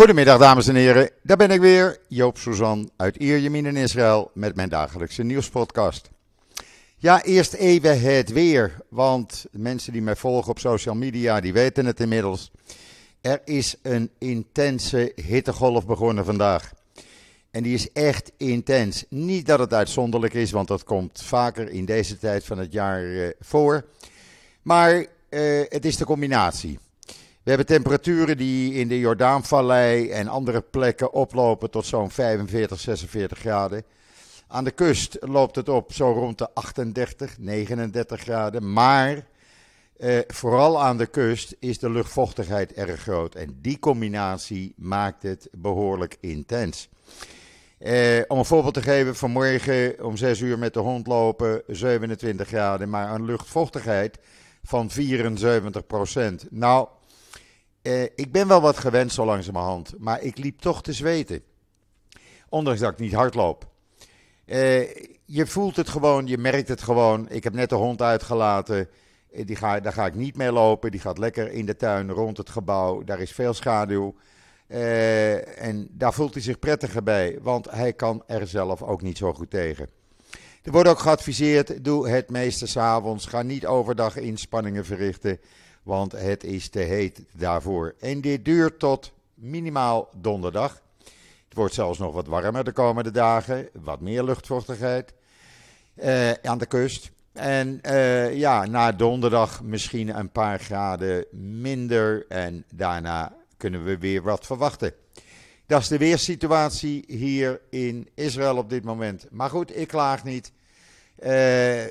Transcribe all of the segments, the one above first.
Goedemiddag dames en heren, daar ben ik weer, Joop Suzan uit Ierjemien in Israël met mijn dagelijkse nieuwspodcast. Ja, eerst even het weer, want mensen die mij volgen op social media, die weten het inmiddels. Er is een intense hittegolf begonnen vandaag. En die is echt intens. Niet dat het uitzonderlijk is, want dat komt vaker in deze tijd van het jaar uh, voor. Maar uh, het is de combinatie. We hebben temperaturen die in de Jordaanvallei en andere plekken oplopen tot zo'n 45, 46 graden. Aan de kust loopt het op zo rond de 38, 39 graden. Maar eh, vooral aan de kust is de luchtvochtigheid erg groot. En die combinatie maakt het behoorlijk intens. Eh, om een voorbeeld te geven, vanmorgen om 6 uur met de hond lopen, 27 graden, maar een luchtvochtigheid van 74 procent. Nou, eh, ik ben wel wat gewend zo langzamerhand, maar ik liep toch te zweten. Ondanks dat ik niet hard loop. Eh, je voelt het gewoon, je merkt het gewoon. Ik heb net de hond uitgelaten. Eh, die ga, daar ga ik niet mee lopen. Die gaat lekker in de tuin rond het gebouw. Daar is veel schaduw. En daar voelt hij zich prettiger bij, want hij kan er zelf ook niet zo goed tegen. Er wordt ook geadviseerd: doe het meeste s'avonds. Ga niet overdag inspanningen verrichten, want het is te heet daarvoor. En dit duurt tot minimaal donderdag. Het wordt zelfs nog wat warmer de komende dagen. Wat meer luchtvochtigheid uh, aan de kust. En uh, ja, na donderdag misschien een paar graden minder. En daarna kunnen we weer wat verwachten. Dat is de weersituatie hier in Israël op dit moment. Maar goed, ik klaag niet. Uh,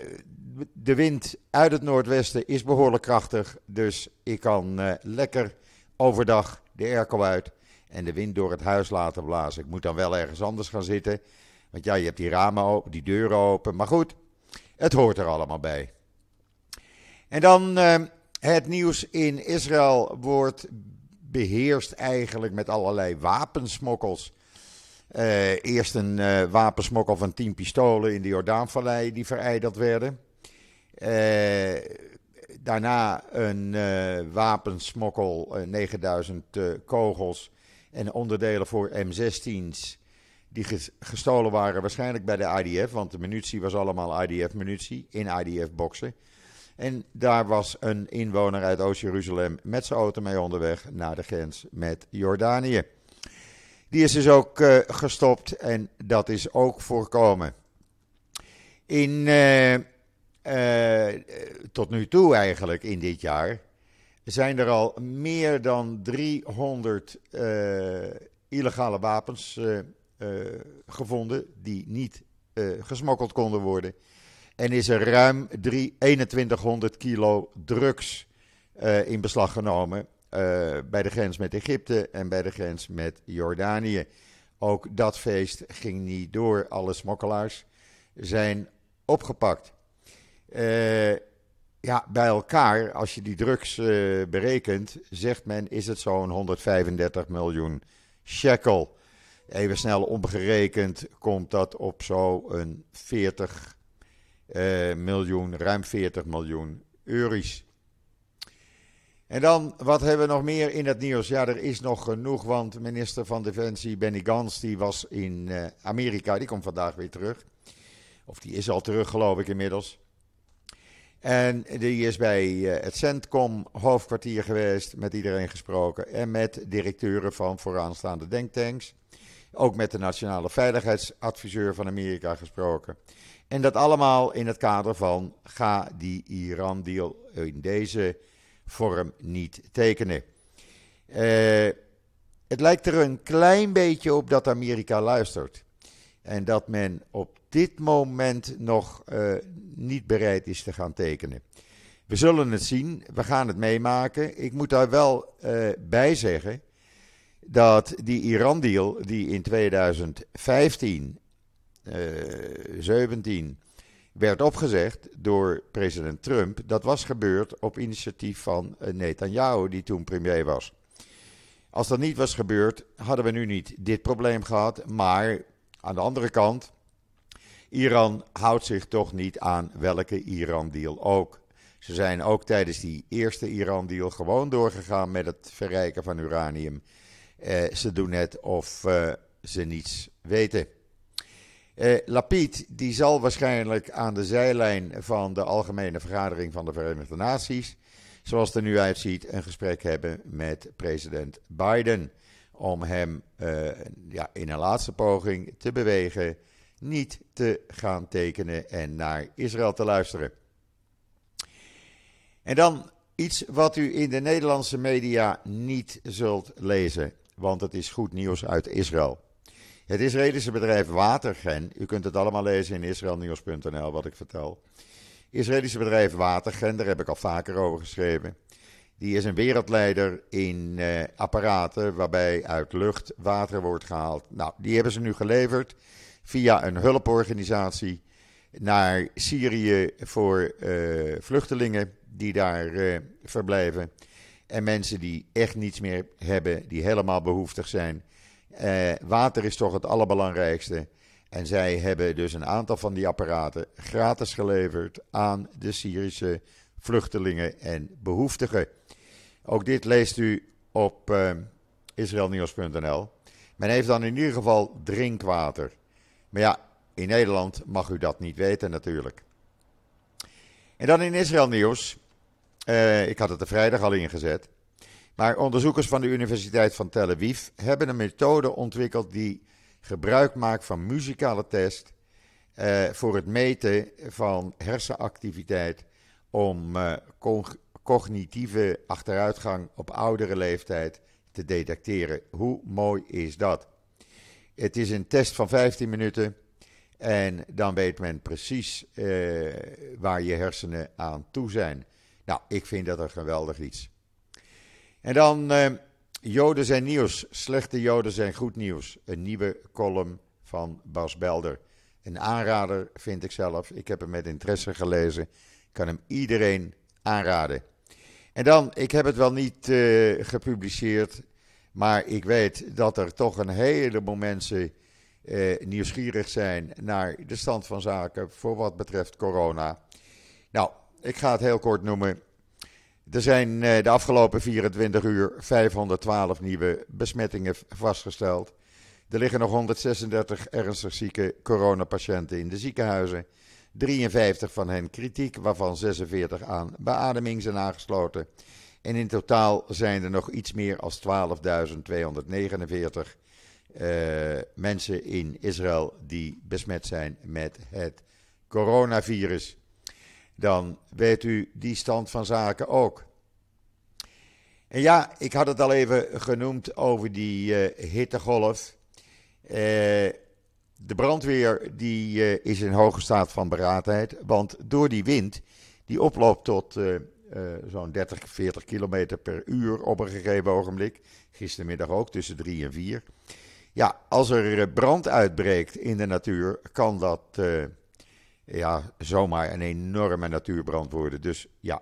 de wind uit het noordwesten is behoorlijk krachtig. Dus ik kan uh, lekker overdag de airco uit en de wind door het huis laten blazen. Ik moet dan wel ergens anders gaan zitten. Want ja, je hebt die ramen open, die deuren open. Maar goed, het hoort er allemaal bij. En dan uh, het nieuws in Israël wordt beheerst eigenlijk met allerlei wapensmokkels. Uh, eerst een wapensmokkel van 10 pistolen in de Jordaanvallei die vereideld werden. Uh, daarna een wapensmokkel, 9000 kogels en onderdelen voor M16's. Die gestolen waren waarschijnlijk bij de IDF, want de munitie was allemaal IDF-munitie in IDF-boxen. En daar was een inwoner uit Oost-Jeruzalem met zijn auto mee onderweg naar de grens met Jordanië. Die is dus ook gestopt en dat is ook voorkomen. In, uh, tot nu toe eigenlijk in dit jaar zijn er al meer dan 300 illegale wapens gevonden die niet gesmokkeld konden worden. En is er ruim 3, 2100 kilo drugs in beslag genomen bij de grens met Egypte en bij de grens met Jordanië. Ook dat feest ging niet door. Alle smokkelaars zijn opgepakt. Uh, ja, bij elkaar, als je die drugs berekent, zegt men is het zo'n 135 miljoen shekel. Even snel omgerekend komt dat op zo'n 40 uh, miljoen, ruim 40 miljoen euro's. En dan, wat hebben we nog meer in het nieuws? Ja, er is nog genoeg, want minister van Defensie Benny Gans, die was in Amerika, die komt vandaag weer terug. Of die is al terug, geloof ik inmiddels. En die is bij uh, het Centcom hoofdkwartier geweest, met iedereen gesproken. En met directeuren van vooraanstaande denktanks. Ook met de nationale veiligheidsadviseur van Amerika gesproken. En dat allemaal in het kader van ga die Iran-deal in deze vorm niet tekenen. Uh, het lijkt er een klein beetje op dat Amerika luistert. En dat men op dit moment nog uh, niet bereid is te gaan tekenen. We zullen het zien, we gaan het meemaken. Ik moet daar wel uh, bij zeggen dat die Iran-deal, die in 2015 17 eh, werd opgezegd door president Trump. Dat was gebeurd op initiatief van eh, Netanyahu, die toen premier was. Als dat niet was gebeurd, hadden we nu niet dit probleem gehad. Maar aan de andere kant, Iran houdt zich toch niet aan welke Iran-deal ook. Ze zijn ook tijdens die eerste Iran-deal gewoon doorgegaan met het verrijken van uranium. ze doen net of ze niets weten. Uh, Lapid die zal waarschijnlijk aan de zijlijn van de Algemene Vergadering van de Verenigde Naties, zoals het er nu uitziet, een gesprek hebben met president Biden. Om hem uh, ja, in een laatste poging te bewegen niet te gaan tekenen en naar Israël te luisteren. En dan iets wat u in de Nederlandse media niet zult lezen, want het is goed nieuws uit Israël. Het Israëlische bedrijf Watergen, u kunt het allemaal lezen in israelnieuws.nl wat ik vertel. Israëlische bedrijf Watergen, daar heb ik al vaker over geschreven. Die is een wereldleider in eh, apparaten waarbij uit lucht water wordt gehaald. Nou, die hebben ze nu geleverd via een hulporganisatie naar Syrië voor eh, vluchtelingen die daar uh, verblijven. En mensen die echt niets meer hebben, die helemaal behoeftig zijn. Uh, water is toch het allerbelangrijkste. En zij hebben dus een aantal van die apparaten gratis geleverd aan de Syrische vluchtelingen en behoeftigen. Ook dit leest u op israelnieuws.nl. Men heeft dan in ieder geval drinkwater. Maar ja, in Nederland mag u dat niet weten natuurlijk. En dan in Israël nieuws. Uh, ik had het er vrijdag al ingezet. Maar onderzoekers van de Universiteit van Tel Aviv hebben een methode ontwikkeld die gebruik maakt van muzikale test uh, voor het meten van hersenactiviteit om uh, cognitieve achteruitgang op oudere leeftijd te detecteren. Hoe mooi is dat? Het is een test van 15 minuten en dan weet men precies uh, waar je hersenen aan toe zijn. Nou, ik vind dat een geweldig iets. En dan uh, Joden zijn nieuws. Slechte Joden zijn goed nieuws. Een nieuwe column van Bas Belder. Een aanrader vind ik zelf. Ik heb hem met interesse gelezen. Ik kan hem iedereen aanraden. En dan, ik heb het wel niet uh, gepubliceerd, maar ik weet dat er toch een heleboel mensen uh, nieuwsgierig zijn naar de stand van zaken voor wat betreft corona. Nou, ik ga het heel kort noemen. Er zijn uh, de afgelopen 24 uur 512 nieuwe besmettingen vastgesteld. Er liggen nog 136 ernstig zieke coronapatiënten in de ziekenhuizen. 53 van hen kritiek, waarvan 46 aan beademing zijn aangesloten. En in totaal zijn er nog iets meer dan 12.249 uh, mensen in Israël die besmet zijn met het coronavirus. Dan weet u die stand van zaken ook. En ja, ik had het al even genoemd over die uh, hittegolf. Uh, de brandweer die, is in hoge staat van beraadheid. Want door die wind, die oploopt tot zo'n 30, 40 kilometer per uur op een gegeven ogenblik. Gistermiddag ook tussen 3 en 4. Ja, als er brand uitbreekt in de natuur, kan dat ja, zomaar een enorme natuurbrand worden. Dus ja,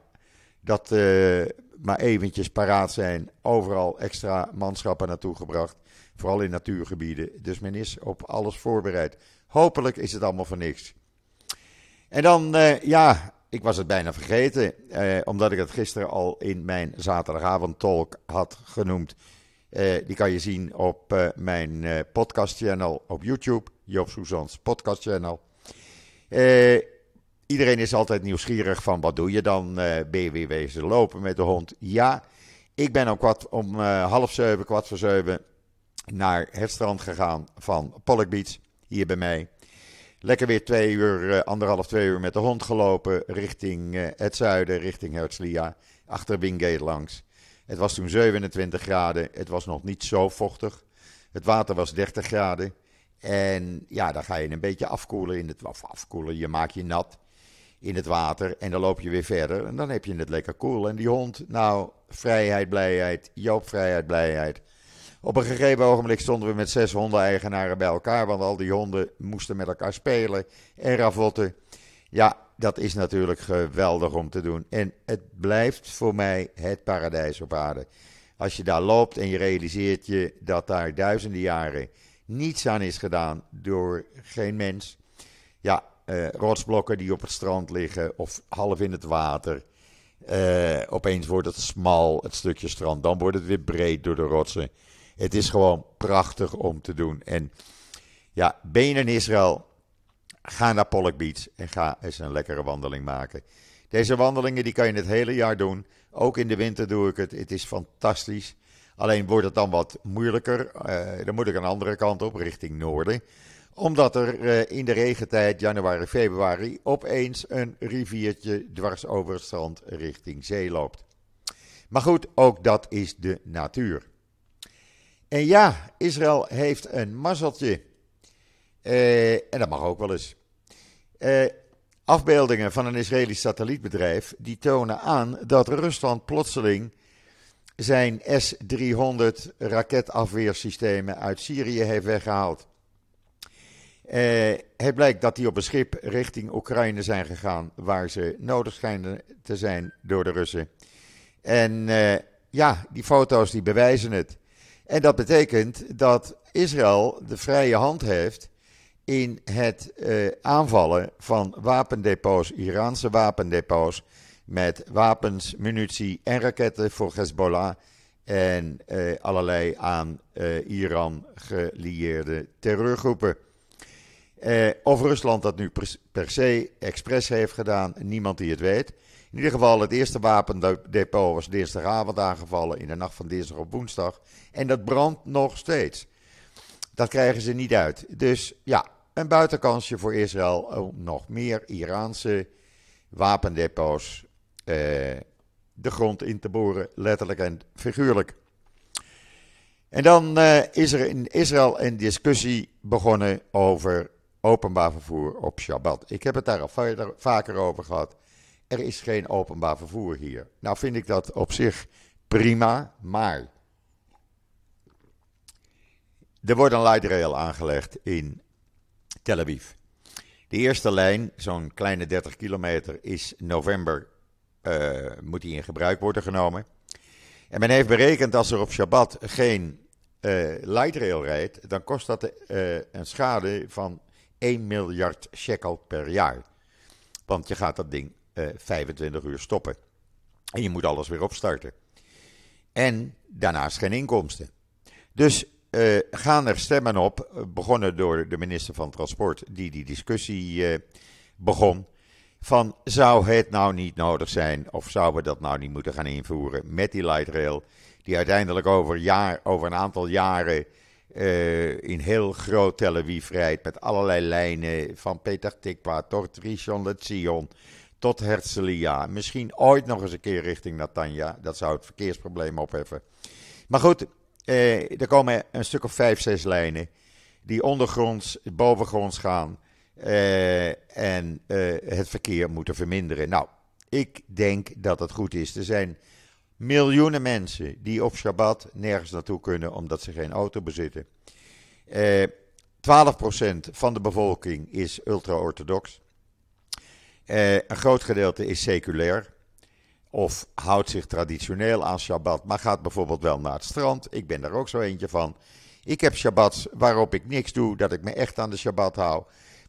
dat maar eventjes paraat zijn. Overal extra manschappen naartoe gebracht. Vooral in natuurgebieden. Dus men is op alles voorbereid. Hopelijk is het allemaal voor niks. En dan, ja, ik was het bijna vergeten. Uh, omdat ik het gisteren al in mijn zaterdagavond-talk had genoemd. Uh, die kan je zien op mijn podcast-channel op YouTube. Joop Soezans podcast-channel. Iedereen is altijd nieuwsgierig van wat doe je dan? Uh, ben je lopen met de hond? Ja, ik ben om, kwart, om half zeven, kwart voor zeven naar het strand gegaan van Pollock Beach, hier bij mij. Lekker weer twee uur, uh, anderhalf, twee uur met de hond gelopen richting het zuiden, richting Herzliya, achter Wingate langs. Het was toen 27 graden, het was nog niet zo vochtig. Het water was 30 graden. En ja, dan ga je een beetje afkoelen in het, of afkoelen, je maakt je nat in het water en dan loop je weer verder en dan heb je het lekker cool. En die hond, nou, vrijheid, blijheid, Joop, vrijheid, blijheid. Op een gegeven ogenblik stonden we met zes hondeneigenaren bij elkaar, want al die honden moesten met elkaar spelen en ravotten. Ja, dat is natuurlijk geweldig om te doen. En het blijft voor mij het paradijs op aarde. Als je daar loopt en je realiseert je dat daar duizenden jaren niets aan is gedaan door geen mens. Ja, uh, rotsblokken die op het strand liggen of half in het water. Uh, opeens wordt het smal, het stukje strand. Dan wordt het weer breed door de rotsen. Het is gewoon prachtig om te doen. En ja, ben in Israël, ga naar Pollock Beach en ga eens een lekkere wandeling maken. Deze wandelingen die kan je het hele jaar doen. Ook in de winter doe ik het. Het is fantastisch. Alleen wordt het dan wat moeilijker. Uh, dan moet ik een andere kant op, richting noorden. Omdat er uh, in de regentijd, januari, februari, opeens een riviertje dwars over het strand richting zee loopt. Maar goed, ook dat is de natuur. En ja, Israël heeft een mazzeltje. Uh, en dat mag ook wel eens. afbeeldingen van een Israëlisch satellietbedrijf die tonen aan dat Rusland plotseling zijn S-300 raketafweersystemen uit Syrië heeft weggehaald. Uh, het blijkt dat die op een schip richting Oekraïne zijn gegaan, waar ze nodig schijnen te zijn door de Russen. En ja, die foto's die bewijzen het. En dat betekent dat Israël de vrije hand heeft in het uh, aanvallen van wapendepots, Iraanse wapendepots, met wapens, munitie en raketten voor Hezbollah en uh, allerlei aan uh, Iran gelieerde terreurgroepen. Uh, of Rusland dat nu per se expres heeft gedaan, niemand die het weet. In ieder geval, het eerste wapendepot was dinsdagavond aangevallen in de nacht van dinsdag op woensdag. En dat brandt nog steeds. Dat krijgen ze niet uit. Dus ja, een buitenkansje voor Israël om nog meer Iraanse wapendepots eh, de grond in te boren, letterlijk en figuurlijk. En dan uh, is er in Israël een discussie begonnen over openbaar vervoer op Shabbat. Ik heb het daar al vaker over gehad. Er is geen openbaar vervoer hier. Nou vind ik dat op zich prima, maar er wordt een light rail aangelegd in Tel Aviv. De eerste lijn, zo'n kleine 30 kilometer, is november uh, moet die in gebruik worden genomen. En men heeft berekend als er op Shabbat geen uh, light rail rijdt, dan kost dat uh, een schade van 1 miljard shekel per jaar. Want je gaat dat ding 25 uur stoppen. En je moet alles weer opstarten. En daarnaast geen inkomsten. Dus gaan er stemmen op, begonnen door de minister van Transport, die die discussie begon van zou het nou niet nodig zijn of zouden we dat nou niet moeten gaan invoeren met die light rail die uiteindelijk over, jaar, over een aantal jaren uh, in heel groot Tel Aviv rijdt met allerlei lijnen van Peter Tikwa tot Rishon LeZion tot Herzliya. Misschien ooit nog eens een keer richting Natanja. Dat zou het verkeersprobleem opheffen. Maar goed, uh, er komen een stuk of vijf, zes lijnen die ondergronds, bovengronds gaan. Uh, en het verkeer moeten verminderen. Nou, ik denk dat het goed is. Er zijn miljoenen mensen die op Shabbat nergens naartoe kunnen omdat ze geen auto bezitten. Eh, 12% van de bevolking is ultra-orthodox. een groot gedeelte is seculair. Of houdt zich traditioneel aan Shabbat, maar gaat bijvoorbeeld wel naar het strand. Ik ben daar ook zo eentje van. Ik heb Shabbats waarop ik niks doe, dat ik me echt aan de Shabbat hou.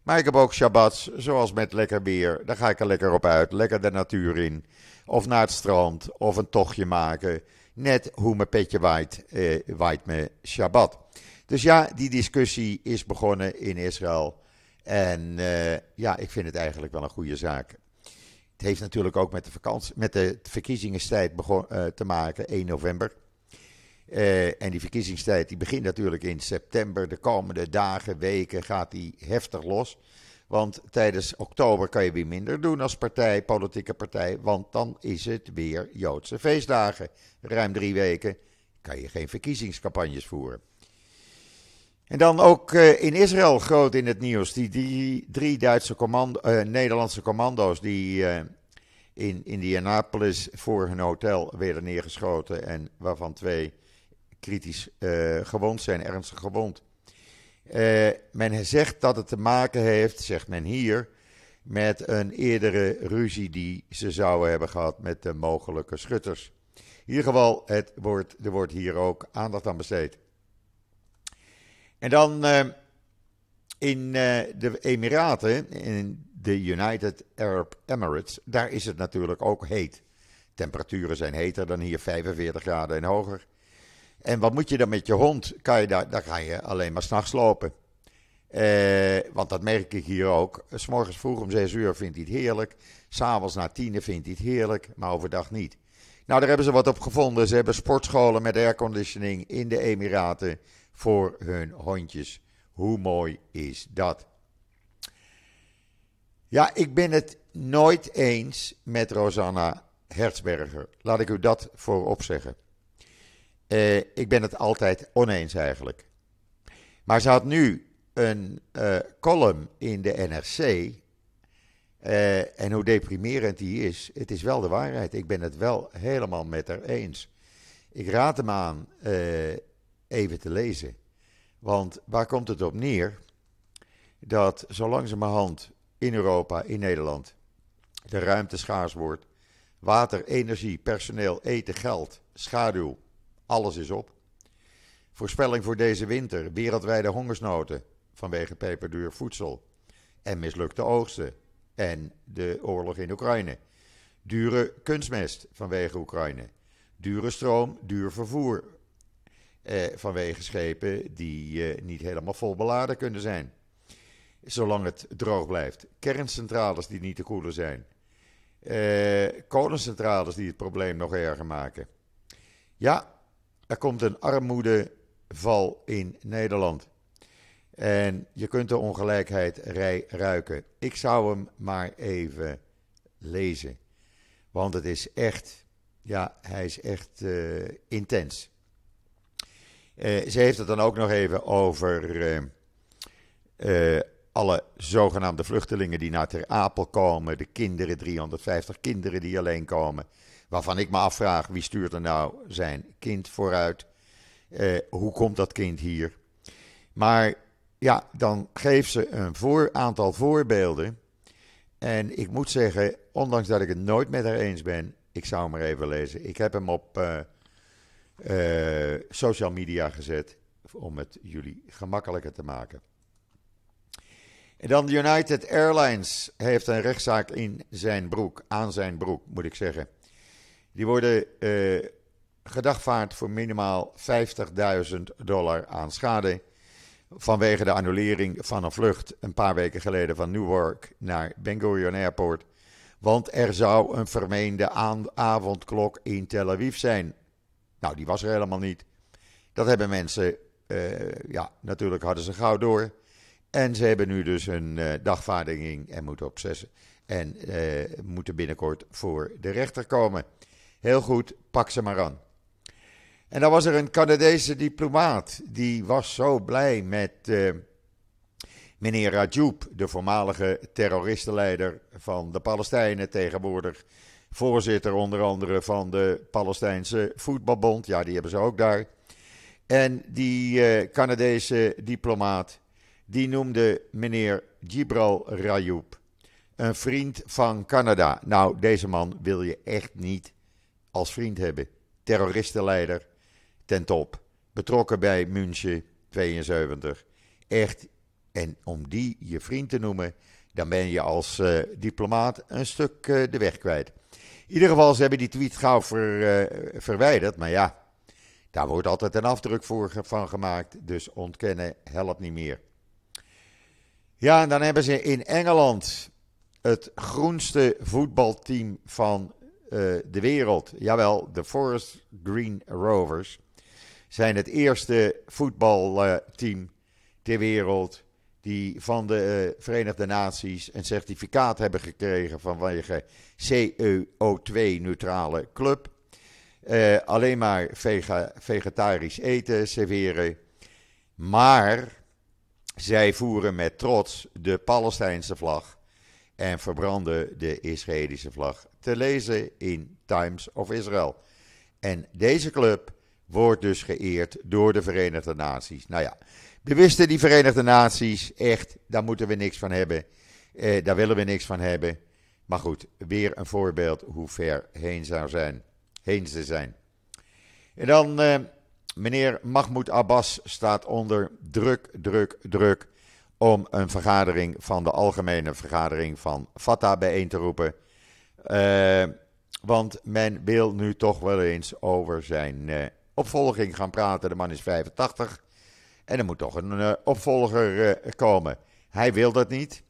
Maar ik heb ook Shabbats, zoals met lekker weer. Daar ga ik er lekker op uit, lekker de natuur in. Of naar het strand, of een tochtje maken. Net hoe mijn petje waait, eh, waait me Shabbat. Dus ja, die discussie is begonnen in Israël. En eh, ja, ik vind het eigenlijk wel een goede zaak. Het heeft natuurlijk ook met de, vakantie, met de verkiezingstijd begon, uh, te maken, 1 november. Uh, en die verkiezingstijd die begint natuurlijk in september. De komende dagen, weken gaat die heftig los. Want tijdens oktober kan je weer minder doen als partij, politieke partij. Want dan is het weer Joodse feestdagen. Ruim drie weken kan je geen verkiezingscampagnes voeren. En dan ook uh, in Israël groot in het nieuws. Die, die drie Duitse commando, uh, Nederlandse commando's die in Indianapolis voor hun hotel werden neergeschoten. En waarvan twee kritisch uh, gewond zijn, ernstig gewond. Uh, men zegt dat het te maken heeft, zegt men hier, met een eerdere ruzie die ze zouden hebben gehad met de mogelijke schutters. In ieder geval, het wordt, er wordt hier ook aandacht aan besteed. En dan uh, in de Emiraten, in de United Arab Emirates, daar is het natuurlijk ook heet. Temperaturen zijn heter dan hier, 45 graden en hoger. En wat moet je dan met je hond? Kan je daar, daar ga je alleen maar s'nachts lopen. Eh, want dat merk ik hier ook. S morgens vroeg om 6 uur vindt hij het heerlijk. S'avonds na 10 vindt hij het heerlijk, maar overdag niet. Nou, daar hebben ze wat op gevonden. Ze hebben sportscholen met airconditioning in de Emiraten voor hun hondjes. Hoe mooi is dat? Ja, ik ben het nooit eens met Rosanna Hertzberger. Laat ik u dat voorop zeggen. Uh, ik ben het altijd oneens eigenlijk. Maar ze had nu een uh, column in de NRC. Uh, en hoe deprimerend die is, het is wel de waarheid. Ik ben het wel helemaal met haar eens. Ik raad hem aan even te lezen. Want waar komt het op neer? Dat zo langzamerhand in Europa, in Nederland, de ruimte schaars wordt. Water, energie, personeel, eten, geld, schaduw, alles is op. Voorspelling voor deze winter: wereldwijde hongersnoten vanwege peperduur voedsel en mislukte oogsten en de oorlog in Oekraïne. Dure kunstmest vanwege Oekraïne. Dure stroom, duur vervoer eh, vanwege schepen die eh, niet helemaal vol beladen kunnen zijn. Zolang het droog blijft. Kerncentrales die niet te koelen zijn. Eh, kolencentrales die het probleem nog erger maken. Ja, er komt een armoedeval in Nederland. En je kunt de ongelijkheid ruiken. Ik zou hem maar even lezen. Want het is echt, ja, hij is echt uh, intens. Uh, ze heeft het dan ook nog even over uh, alle zogenaamde vluchtelingen die naar Ter Apel komen. De kinderen, 350 kinderen die alleen komen. Waarvan ik me afvraag, wie stuurt er nou zijn kind vooruit? hoe komt dat kind hier? Maar ja, dan geeft ze een voor, aantal voorbeelden. En ik moet zeggen, ondanks dat ik het nooit met haar eens ben, ik zou hem maar even lezen. Ik heb hem op uh, uh, social media gezet om het jullie gemakkelijker te maken. En dan United Airlines heeft een rechtszaak in zijn broek, aan zijn broek moet ik zeggen. Die worden uh, gedagvaard voor minimaal 50.000 dollar aan schade vanwege de annulering van een vlucht een paar weken geleden van Newark naar Ben Airport. Want er zou een vermeende avondklok in Tel Aviv zijn. Nou, die was er helemaal niet. Dat hebben mensen, uh, ja, natuurlijk hadden ze gauw door. En ze hebben nu dus een uh, dagvaarding en moeten op zes. En moeten binnenkort voor de rechter komen. Heel goed, pak ze maar aan. En dan was er een Canadese diplomaat. Die was zo blij met uh, meneer Rajoub, de voormalige terroristenleider van de Palestijnen, tegenwoordig voorzitter onder andere van de Palestijnse Voetbalbond. Ja, die hebben ze ook daar. En die uh, Canadese diplomaat, die noemde meneer Gibral Rajoub een vriend van Canada. Nou, deze man wil je echt niet als vriend hebben. Terroristenleider ten top. Betrokken bij München 72. Echt. En om die je vriend te noemen, dan ben je als uh, diplomaat een stuk uh, de weg kwijt. In ieder geval, ze hebben die tweet gauw uh, verwijderd. Maar ja, daar wordt altijd een afdruk voor van gemaakt. Dus ontkennen helpt niet meer. Ja, en dan hebben ze in Engeland het groenste voetbalteam van de wereld. Jawel, de Forest Green Rovers zijn het eerste voetbalteam ter wereld die van de eh, Verenigde Naties een certificaat hebben gekregen vanwege CO2-neutrale club. Uh, alleen maar vegetarisch eten serveren. Maar zij voeren met trots de Palestijnse vlag en verbranden de Israëlische vlag. Te lezen in Times of Israel. En deze club wordt dus geëerd door de Verenigde Naties. Nou ja, we wisten die Verenigde Naties echt, daar moeten we niks van hebben. Eh, daar willen we niks van hebben. Maar goed, weer een voorbeeld hoe ver heen zou zijn. Heen ze zijn. En dan, eh, meneer Mahmoud Abbas staat onder druk, druk, druk om een vergadering van de algemene vergadering van Fatah bijeen te roepen. Uh, want men wil nu toch wel eens over zijn uh, opvolging gaan praten. De man is 85 en er moet toch een opvolger komen. Hij wil dat niet.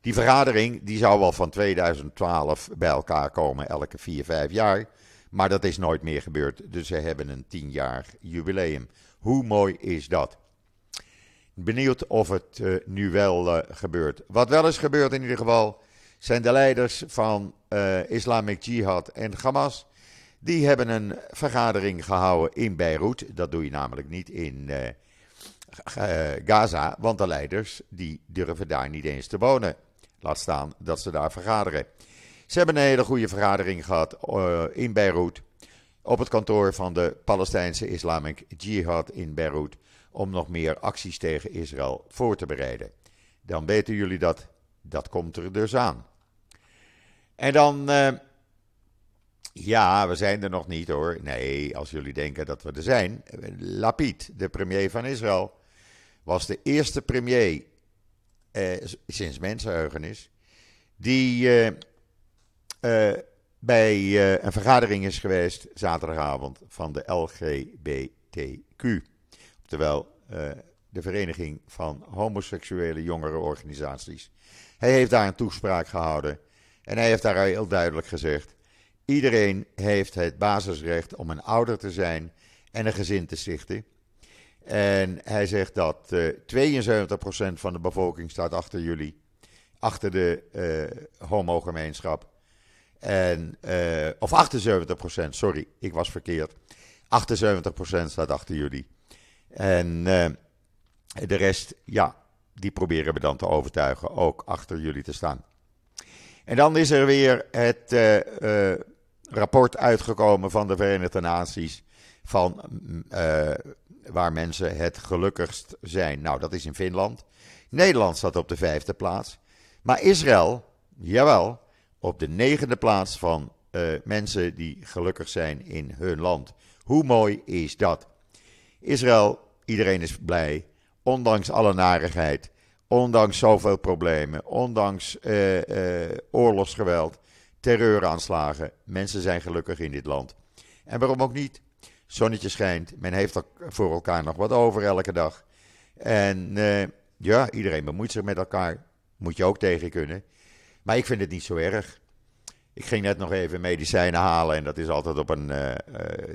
Die vergadering die zou wel van 2012 bij elkaar komen, elke 4, 5 jaar. Maar dat is nooit meer gebeurd. Dus ze hebben een 10 jaar jubileum. Hoe mooi is dat? Benieuwd of het uh, nu wel uh, gebeurt. Wat wel is gebeurd in ieder geval, zijn de leiders van uh, Islamic Jihad en Hamas. Die hebben een vergadering gehouden in Beirut. Dat doe je namelijk niet in Gaza, want de leiders die durven daar niet eens te wonen. Laat staan dat ze daar vergaderen. Ze hebben een hele goede vergadering gehad in Beirut. Op het kantoor van de Palestijnse Islamic Jihad in Beirut. Om nog meer acties tegen Israël voor te bereiden. Dan weten jullie dat. Dat komt er dus aan. En dan. Uh, ja, we zijn er nog niet hoor. Nee, als jullie denken dat we er zijn. Lapid, de premier van Israël, was de eerste premier eh, sinds mensenheugenis, die eh, eh, bij een vergadering is geweest zaterdagavond van de LGBTQ. Oftewel de Vereniging van Homoseksuele Jongerenorganisaties. Hij heeft daar een toespraak gehouden en hij heeft daar heel duidelijk gezegd: iedereen heeft het basisrecht om een ouder te zijn en een gezin te stichten. En hij zegt dat uh, eh, 72% van de bevolking staat achter jullie, achter de uh, homogemeenschap. En, of 78%, sorry, ik was verkeerd. 78% staat achter jullie. En de rest, ja, die proberen we dan te overtuigen ook achter jullie te staan. En dan is er weer het rapport uitgekomen van de Verenigde Naties van waar mensen het gelukkigst zijn. Nou, dat is in Finland. Nederland staat op de vijfde plaats. Maar Israël, jawel, op de negende plaats van mensen die gelukkig zijn in hun land. Hoe mooi is dat? Israël, iedereen is blij, ondanks alle narigheid, ondanks zoveel problemen, ondanks uh, uh, oorlogsgeweld, terreuraanslagen. Mensen zijn gelukkig in dit land. En waarom ook niet? Zonnetje schijnt. Men heeft er voor elkaar nog wat over elke dag. En uh, ja, iedereen bemoeit zich met elkaar. Moet je ook tegen kunnen. Maar ik vind het niet zo erg. Ik ging net nog even medicijnen halen. En dat is altijd op een uh,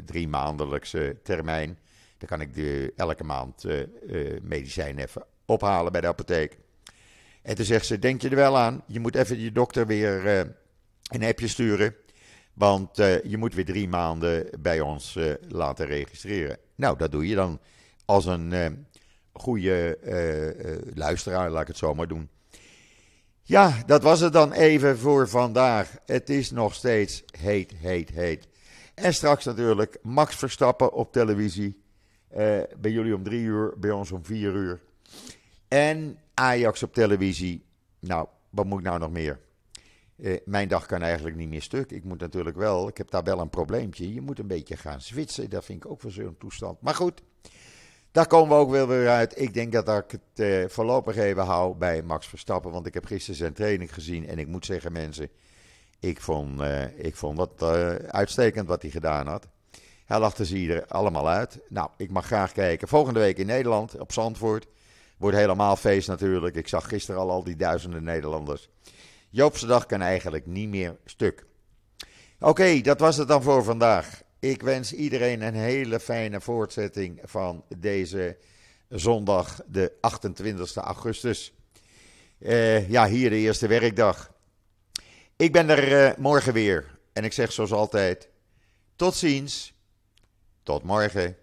drie maandelijkse termijn. Dan kan ik elke maand medicijn even ophalen bij de apotheek. En toen zegt ze: Denk je er wel aan? Je moet even je dokter weer een appje sturen. Want uh, je moet weer drie maanden bij ons uh, laten registreren. Nou, dat doe je dan als een uh, goede luisteraar, laat ik het zo maar doen. Ja, dat was het dan even voor vandaag. Het is nog steeds heet, heet, heet. En straks natuurlijk Max Verstappen op televisie. Bij jullie om drie uur, bij ons om vier uur. En Ajax op televisie. Nou, wat moet ik nou nog meer? Uh, mijn dag kan eigenlijk niet meer stuk. Ik moet natuurlijk wel, ik heb daar wel een probleempje. Je moet een beetje gaan zwitsen. Dat vind ik ook voor zo'n toestand. Maar goed, daar komen we ook wel weer uit. Ik denk dat ik het uh, voorlopig even hou bij Max Verstappen. Want ik heb gisteren zijn training gezien. En ik moet zeggen, mensen, ik vond, uh, ik vond dat uitstekend wat hij gedaan had. Hij lachte ze er allemaal uit. Nou, ik mag graag kijken. Volgende week in Nederland, op Zandvoort. Wordt helemaal feest natuurlijk. Ik zag gisteren al al die duizenden Nederlanders. Joopse dag kan eigenlijk niet meer stuk. Oké, dat was het dan voor vandaag. Ik wens iedereen een hele fijne voortzetting van deze zondag, de 28 augustus. Uh, ja, hier de eerste werkdag. Ik ben er uh, morgen weer. En ik zeg zoals altijd: tot ziens. Tot morgen.